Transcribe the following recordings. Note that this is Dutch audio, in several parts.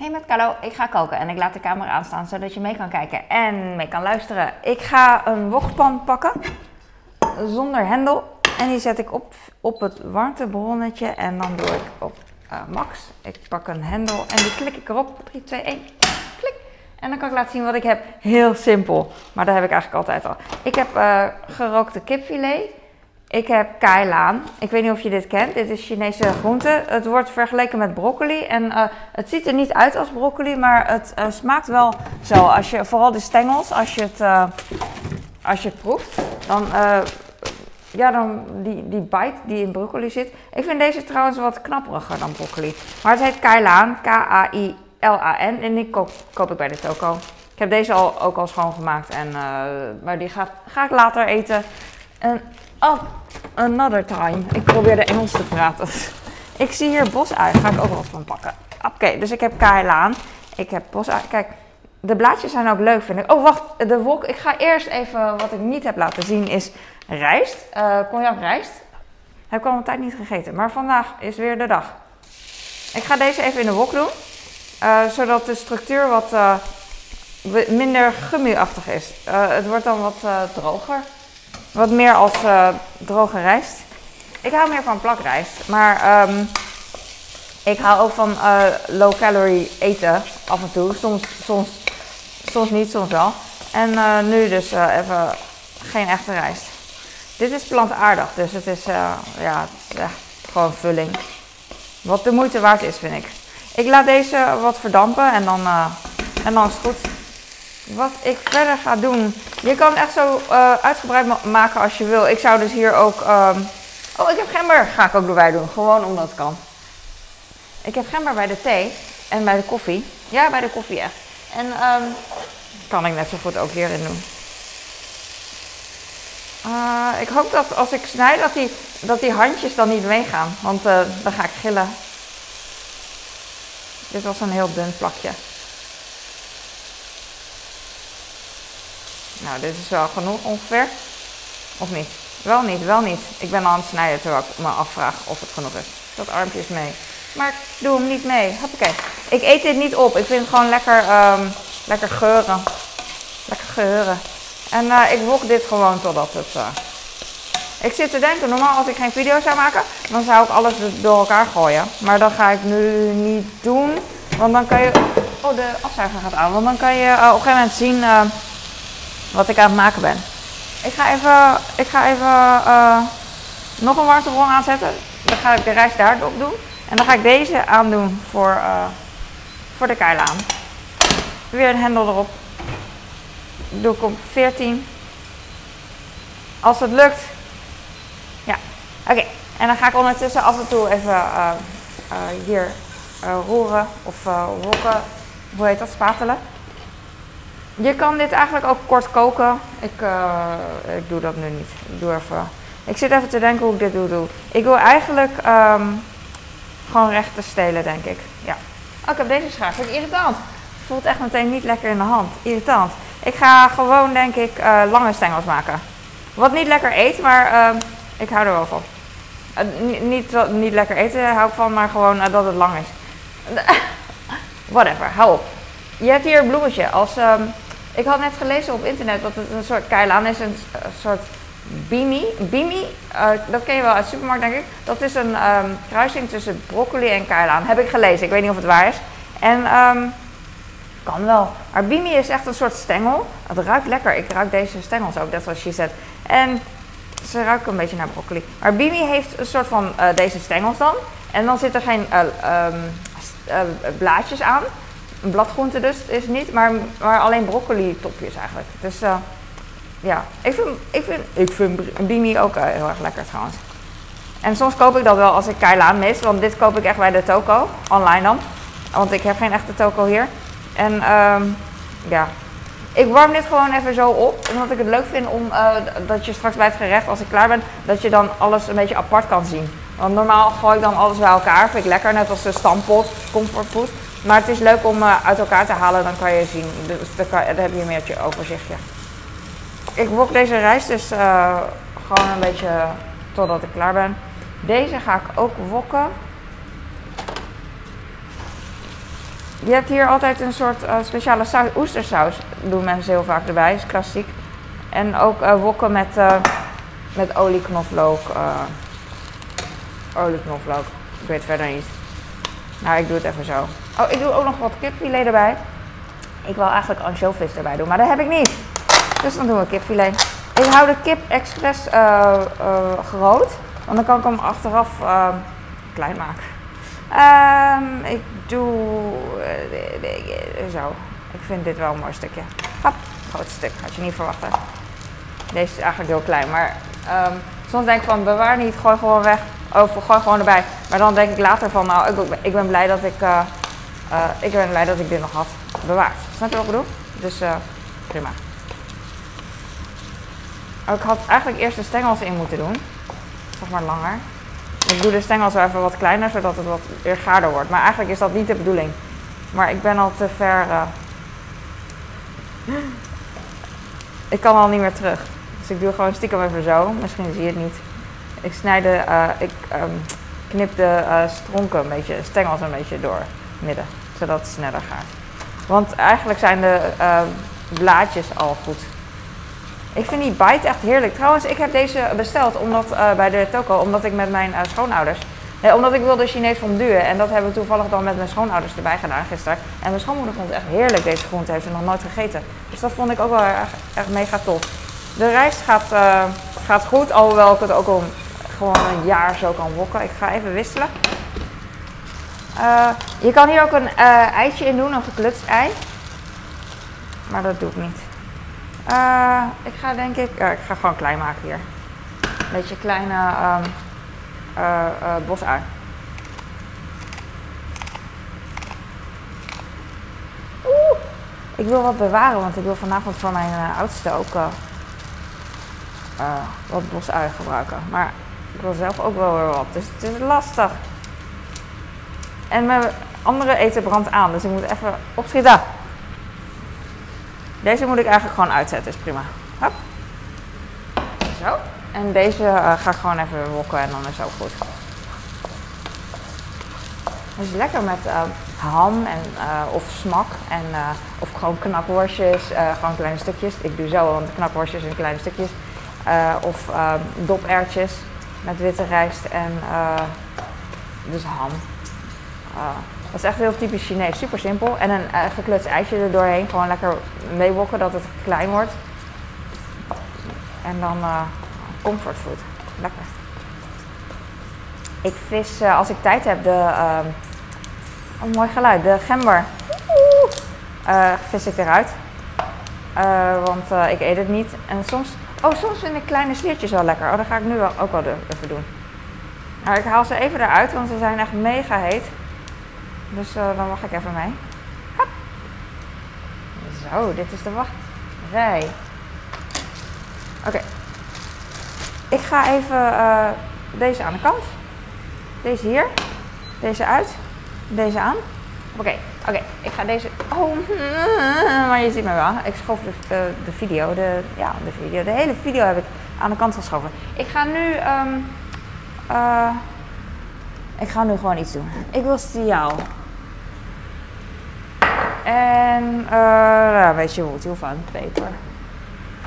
Hey met Carlo, ik ga koken en ik laat de camera aanstaan zodat je mee kan kijken en mee kan luisteren. Ik ga een wokpan pakken zonder hendel en die zet ik op, op het warmtebronnetje en dan doe ik op uh, max. Ik pak een hendel en die klik ik erop. 3, 2, 1, klik. En dan kan ik laten zien wat ik heb. Heel simpel, maar dat heb ik eigenlijk altijd al. Ik heb uh, gerookte kipfilet. Ik heb kailaan. Ik weet niet of je dit kent. Dit is Chinese groente. Het wordt vergeleken met broccoli. En uh, het ziet er niet uit als broccoli, maar het uh, smaakt wel zo. Als je, vooral de stengels, als je het, uh, als je proeft, dan, ja, dan die, die bite die in broccoli zit. Ik vind deze trouwens wat knapperiger dan broccoli. Maar het heet kailaan, K-A-I-L-A-N. En die koop, koop ik bij de toko. Ik heb deze al, ook al schoongemaakt, en, maar die ga, ga ik later eten. En Oh, another time. Ik probeer de Engels te praten. Ik zie hier bosui. Ga ik ook wel van pakken. Oké, dus ik heb kailaan. Ik heb bosui. Kijk, de blaadjes zijn ook leuk, vind ik. Oh, wacht. De wok. Ik ga eerst even... Wat ik niet heb laten zien is rijst. Uh, cognac rijst. Heb ik al een tijd niet gegeten. Maar vandaag is weer de dag. Ik ga deze even in de wok doen. Uh, zodat de structuur wat uh, minder gummiachtig is. het wordt dan wat droger. Wat meer als uh, droge rijst. Ik hou meer van plakrijst. Maar um, ik hou ook van uh, low calorie eten af en toe. Soms, soms, soms niet, soms wel. En uh, nu dus even geen echte rijst. Dit is plantaardig, dus het is ja, gewoon vulling. Wat de moeite waard is, vind ik. Ik laat deze wat verdampen en dan, en dan is het goed. Wat ik verder ga doen. Je kan het echt zo uh, uitgebreid maken als je wil. Ik zou dus hier ook. Um... Oh, ik heb gember. Ga ik ook erbij doen. Gewoon omdat het kan. Ik heb gember bij de thee en bij de koffie. Ja, bij de koffie echt. En um, kan ik net zo goed ook hierin doen. Uh, ik hoop dat als ik snijd dat die, dat die handjes dan niet meegaan. Want uh, dan ga ik gillen. Dit was een heel dun plakje. Nou, dit is wel genoeg ongeveer. Of niet? Wel niet, wel niet. Ik ben al aan het snijden terwijl ik me afvraag of het genoeg is. Dat armpje is mee. Maar ik doe hem niet mee. Hoppakee. Ik eet dit niet op. Ik vind het gewoon lekker, um, lekker geuren. Lekker geuren. En uh, ik wok dit gewoon totdat het... Uh... Ik zit te denken, normaal als ik geen video zou maken, dan zou ik alles door elkaar gooien. Maar dat ga ik nu niet doen. Want dan kan je... Oh, de afzuiger gaat aan. Want dan kan je uh, op een gegeven moment zien wat ik aan het maken ben. Ik ga even, ik ga even uh, nog een warmtebron aanzetten. Dan ga ik de rijst daarop doen. En dan ga ik deze aandoen voor, uh, voor de keilaan. Weer een hendel erop. Doe ik op 14. Als het lukt. Ja, oké. En dan ga ik ondertussen af en toe even uh, hier roeren of wokken. Hoe heet dat? Spatelen. Je kan dit eigenlijk ook kort koken. Ik, uh, ik doe dat nu niet. Ik doe even. Ik zit even te denken hoe ik dit doe. doe. Ik wil eigenlijk um, gewoon rechte stelen, denk ik. Ja. Oh, ik heb deze schaar. Vind ik irritant. Voelt echt meteen niet lekker in de hand. Irritant. Ik ga gewoon, denk ik, uh, lange stengels maken. Wat niet lekker eet, maar uh, ik hou er wel van. Uh, niet, niet lekker eten hou ik van, maar gewoon dat het lang is. Whatever, hou op. Je hebt hier een bloemetje als... Um, ik had net gelezen op internet dat het een soort keilaan is, een, soort bimi. Bimi, uh, dat ken je wel uit de supermarkt denk ik. Dat is een um, kruising tussen broccoli en keilaan. Heb ik gelezen, ik weet niet of het waar is. En um, kan wel. Maar bimi is echt een soort stengel. Het ruikt lekker. Ik ruik deze stengels ook, net zoals je zet. En ze ruiken een beetje naar broccoli. Maar bimi heeft een soort van uh, deze stengels dan. En dan zit er geen uh, um, blaadjes aan een bladgroente dus is niet, maar, maar alleen broccoli topjes eigenlijk. Dus uh, ja, ik vind, ik vind, ik vind bimi ook uh, heel erg lekker trouwens. En soms koop ik dat wel als ik keilaan mis, want dit koop ik echt bij de toko, online dan. Want ik heb geen echte toko hier. En um, ja, ik warm dit gewoon even zo op, omdat ik het leuk vind om uh, dat je straks bij het gerecht, als ik klaar ben, dat je dan alles een beetje apart kan zien. Want normaal gooi ik dan alles bij elkaar, vind ik lekker, net als de stampot, comfortfood. Maar het is leuk om uh, uit elkaar te halen, dan kan je zien. Dus dan, kan, dan heb je meer je overzichtje. Ik wok deze rijst dus uh, gewoon een beetje totdat ik klaar ben. Deze ga ik ook wokken. Je hebt hier altijd een soort uh, speciale saus, oestersaus. Doen mensen heel vaak erbij, is klassiek. En ook wokken met, uh, met olie, knoflook. Ik weet verder niet. Nou, ik doe het even zo. Oh, ik doe ook nog wat kipfilet erbij. Ik wil eigenlijk anchovies erbij doen, maar dat heb ik niet. Dus dan doen we kipfilet. Ik hou de kip expres groot. Want dan kan ik hem achteraf klein maken. Um, ik doe uh, zo. Ik vind dit wel een mooi stukje. Hop, groot stuk. Had je niet verwachten. Deze is eigenlijk heel klein. Maar um, soms denk ik van bewaar niet, gooi gewoon weg. Of gooi gewoon erbij. Maar dan denk ik later van nou, ik, ik ben blij dat ik, uh, ik ben blij dat ik dit nog had bewaard. Snap je wat ik bedoel? Dus uh, prima. Ik had eigenlijk eerst de stengels in moeten doen. Zeg maar langer. Ik doe de stengel zo even wat kleiner, zodat het wat gaarder wordt. Maar eigenlijk is dat niet de bedoeling. Maar ik ben al te ver. Uh... Ik kan al niet meer terug. Dus ik doe gewoon stiekem even zo. Misschien zie je het niet. Ik snijd ik um, knip de stronken een beetje, stengels een beetje door midden. Zodat het sneller gaat. Want eigenlijk zijn de blaadjes al goed. Ik vind die bite echt heerlijk. Trouwens, ik heb deze besteld omdat, uh, bij de toko, omdat ik met mijn uh, schoonouders... Nee, omdat ik wilde Chinees fondue. En dat hebben we toevallig dan met mijn schoonouders erbij gedaan gisteren. En mijn schoonmoeder vond het echt heerlijk, deze groente. Heeft ze nog nooit gegeten. Dus dat vond ik ook wel echt, echt mega tof. De rijst gaat, uh, gaat goed, alhoewel ik het ook al gewoon een jaar zo kan wokken. Ik ga even wisselen. Je kan hier ook een eitje in doen, een geklutst ei. Maar dat doe ik niet. Uh, ik ga denk ik, uh, ik ga gewoon klein maken hier. Een beetje kleine um, uh, bosui. Oeh, ik wil wat bewaren, want ik wil vanavond voor mijn oudste ook wat bosui gebruiken. Maar ik wil zelf ook wel weer wat, dus het is lastig. En mijn andere eten brandt aan, dus ik moet even opschieten. Deze moet ik eigenlijk gewoon uitzetten, is prima. Hop. Zo. En deze uh, ga ik gewoon even wokken en dan is het ook goed. Het is lekker met uh, ham en, uh, of smak en, of gewoon knakworstjes, gewoon kleine stukjes. Ik doe zo knakworstjes in kleine stukjes. of dopertjes met witte rijst en dus ham. Dat is echt heel typisch Chinees. Super simpel. En een uh, ijsje er doorheen. Gewoon lekker meewokken dat het klein wordt. En dan uh, comfortfood. Lekker. Ik vis uh, als ik tijd heb de... Uh, oh, mooi geluid. De gember. vis ik eruit. want ik eet het niet. En soms... Oh, soms vind ik kleine sliertjes wel lekker. Oh, dat ga ik nu wel, ook wel even doen. Maar ik haal ze even eruit, want ze zijn echt mega heet. Dus uh, dan wacht ik even mee. Hop. Zo, dit is de wachtrij. Oké. Ik ga even uh, deze aan de kant. Deze hier. Deze uit. Deze aan. Oké, oké. Ik ga deze... Oh, maar je ziet me wel. Ik schoof de, uh, de video. De, ja, de video. De hele video heb ik aan de kant geschoven. Ik ga nu... Um, ik ga nu gewoon iets doen. Ik wil jou. En uh, nou, weet je het hoeft aan peper.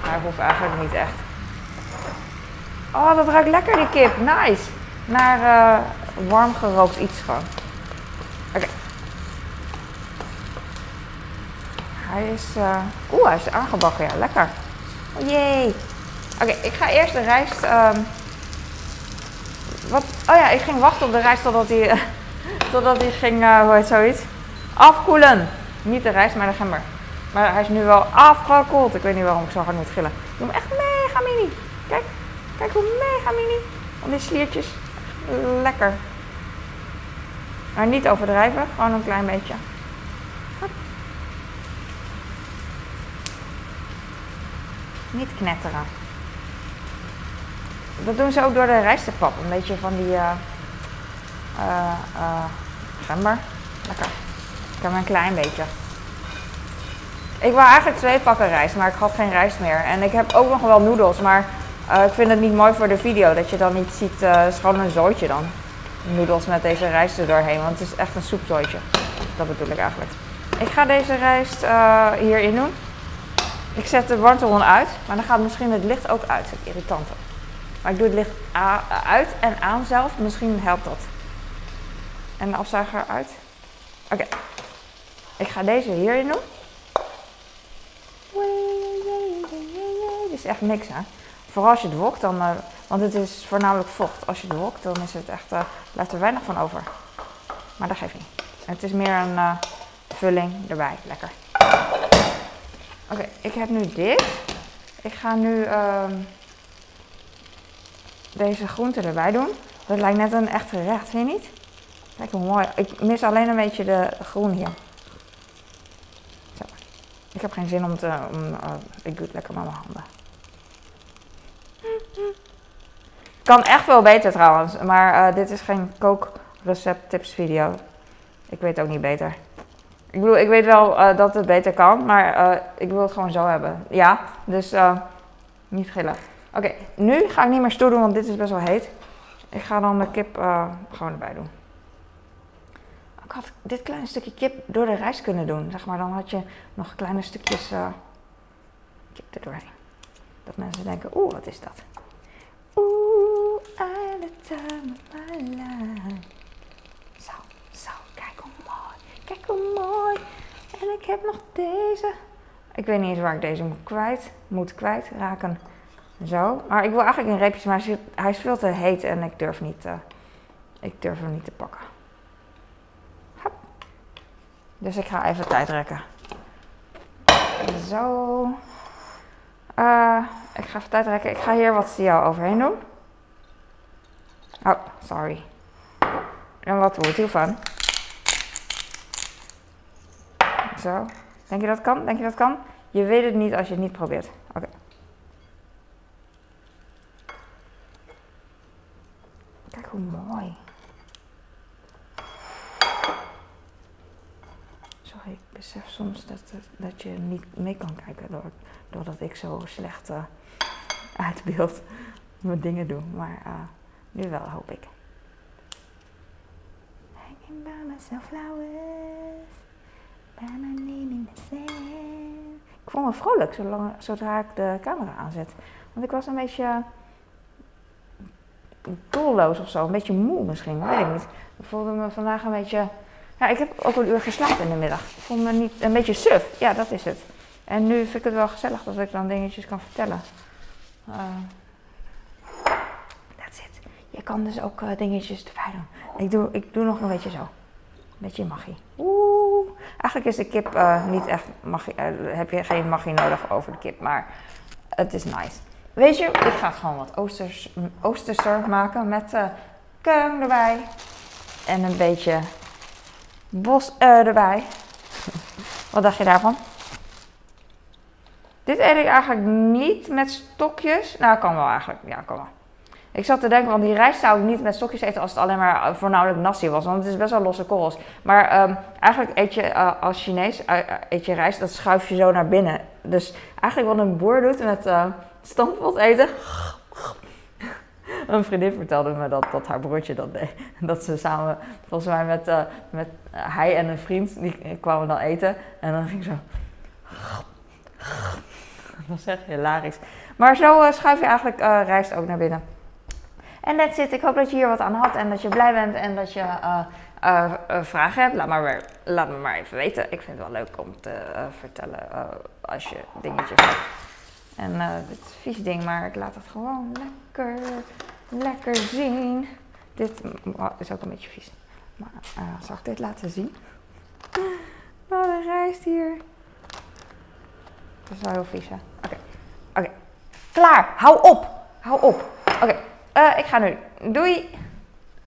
Maar hoeft eigenlijk niet echt. Oh, dat ruikt lekker die kip. Nice. Naar uh, warm gerookt iets gewoon. Oké. Hij is... Uh, Oeh, hij is aangebakken. Ja, lekker. Oh jee. Oké, ik ga eerst de rijst... Um, wat? Oh ja, ik ging wachten op de rijst totdat hij... totdat hij ging... Hoe heet zoiets? Afkoelen. Niet de rijst, maar de gember. Maar hij is nu wel afgekoeld. Ik weet niet waarom ik zo hard moet gillen. Ik doe hem echt mega mini. Kijk, kijk hoe mega mini. Al die sliertjes. Lekker. Maar niet overdrijven, gewoon een klein beetje. Niet knetteren. Dat doen ze ook door de rijstepap. Een beetje van die uh, uh, gember. Lekker. Een klein beetje. Ik wou eigenlijk twee pakken rijst, maar ik had geen rijst meer. En ik heb ook nog wel noedels, maar uh, ik vind het niet mooi voor de video dat je dan niet ziet. Uh, het is een zooitje dan. Noedels met deze rijst er doorheen, want het is echt een soepzooitje. Dat bedoel ik eigenlijk. Ik ga deze rijst uh, hierin doen. Ik zet de warmtebron uit, maar dan gaat misschien het licht ook uit. Het irritante. Maar ik doe het licht uit en aan zelf. Misschien helpt dat. En de afzuiger uit. Oké. Ik ga deze hierin doen. Dit is echt niks, hè. Vooral als je het wokt, dan, uh, want het is voornamelijk vocht. Als je het wokt, dan is het echt, uh, er weinig van over. Maar dat geeft niet. Het is meer een uh, vulling erbij. Lekker. Oké, ik heb nu dit. Ik ga nu ehm, deze groente erbij doen. Dat lijkt net een echt gerecht, vind je niet? Kijk hoe mooi. Ik mis alleen een beetje de groen hier. Ik heb geen zin om te... Om, uh, ik doe het lekker met mijn handen. Kan echt veel beter trouwens. Maar uh, dit is geen kookrecept tips video. Ik weet ook niet beter. Ik bedoel, ik weet wel uh, dat het beter kan, maar ik wil het gewoon zo hebben. Ja, dus niet gillen. Oké, nu ga ik niet meer stoer doen, want dit is best wel heet. Ik ga dan de kip gewoon erbij doen. Had dit kleine stukje kip door de rijst kunnen doen, zeg maar. Dan had je nog kleine stukjes kip erdoorheen. Dat mensen denken, oeh, wat is dat? Oeh, I the time of. Zo, zo, kijk hoe mooi. Kijk hoe mooi. En ik heb nog deze. Ik weet niet eens waar ik deze moet kwijt. Moet kwijt raken. Zo. Maar ik wil eigenlijk een reepje, maar hij is veel te heet en ik durf niet. Uh, ik durf hem niet te pakken. Dus ik ga even tijd rekken. Zo. Uh, ik ga even tijd rekken. Ik ga hier wat stio overheen doen. Oh, sorry. En wat wordt hiervan? Zo. Denk je dat kan? Denk je dat kan? Je weet het niet als je het niet probeert. Oké. Kijk hoe mooi. Ik besef soms dat, dat je niet mee kan kijken door, doordat ik zo slecht uh, uit beeld mijn dingen doe. Maar uh, nu wel, hoop ik. Hanging by myself flowers. Ik voel me vrolijk zodra ik de camera aanzet. Want ik was een beetje doelloos of zo. Een beetje moe misschien, weet ik niet. Ik voelde me vandaag een beetje... Ja, ik heb ook een uur geslapen in de middag. Ik voelde me niet een beetje suf. Ja, dat is het. En nu vind ik het wel gezellig dat ik dan dingetjes kan vertellen. Uh, that's it. Je kan dus ook uh, dingetjes erbij doen. Ik doe, ik doe nog een beetje zo. Een beetje magie. Oeh. Eigenlijk is de kip uh, niet echt magie. Heb je geen magie nodig over de kip, maar het is nice. Weet je, ik ga gewoon wat oosters, oosterser maken met uh, erbij. En een beetje bos erbij. wat dacht je daarvan? Dit eet ik eigenlijk niet met stokjes. Nou, kan wel eigenlijk. Ja, kan wel. Ik zat te denken, want die rijst zou ik niet met stokjes eten als het alleen maar eh, voornamelijk nasi was. Want het is best wel losse korrels. Maar um, eigenlijk eet je uh, als Chinees uh, eet je rijst, dat schuif je zo naar binnen. Dus eigenlijk wat een boer doet met uh, stampot eten. Een vriendin vertelde me dat, dat haar broertje dat deed. Dat ze samen, volgens mij met, met hij en een vriend, die kwamen dan eten. En dan ging zo... Dat was echt hilarisch. Maar zo schuif je eigenlijk rijst ook naar binnen. En that's it. Ik hoop dat je hier wat aan had en dat je blij bent en dat je uh, uh, vragen hebt. Laat, maar laat me maar even weten. Ik vind het wel leuk om te vertellen als je dingetjes hebt. En dit is vies ding, maar ik laat het gewoon lekker, lekker zien. Dit is ook een beetje vies. Maar zal ik dit laten zien? Oh, de rijst hier. Dat is wel heel vies, hè? Oké. Oké. Klaar. Hou op. Hou op. Oké. Uh, ik ga nu. Doei!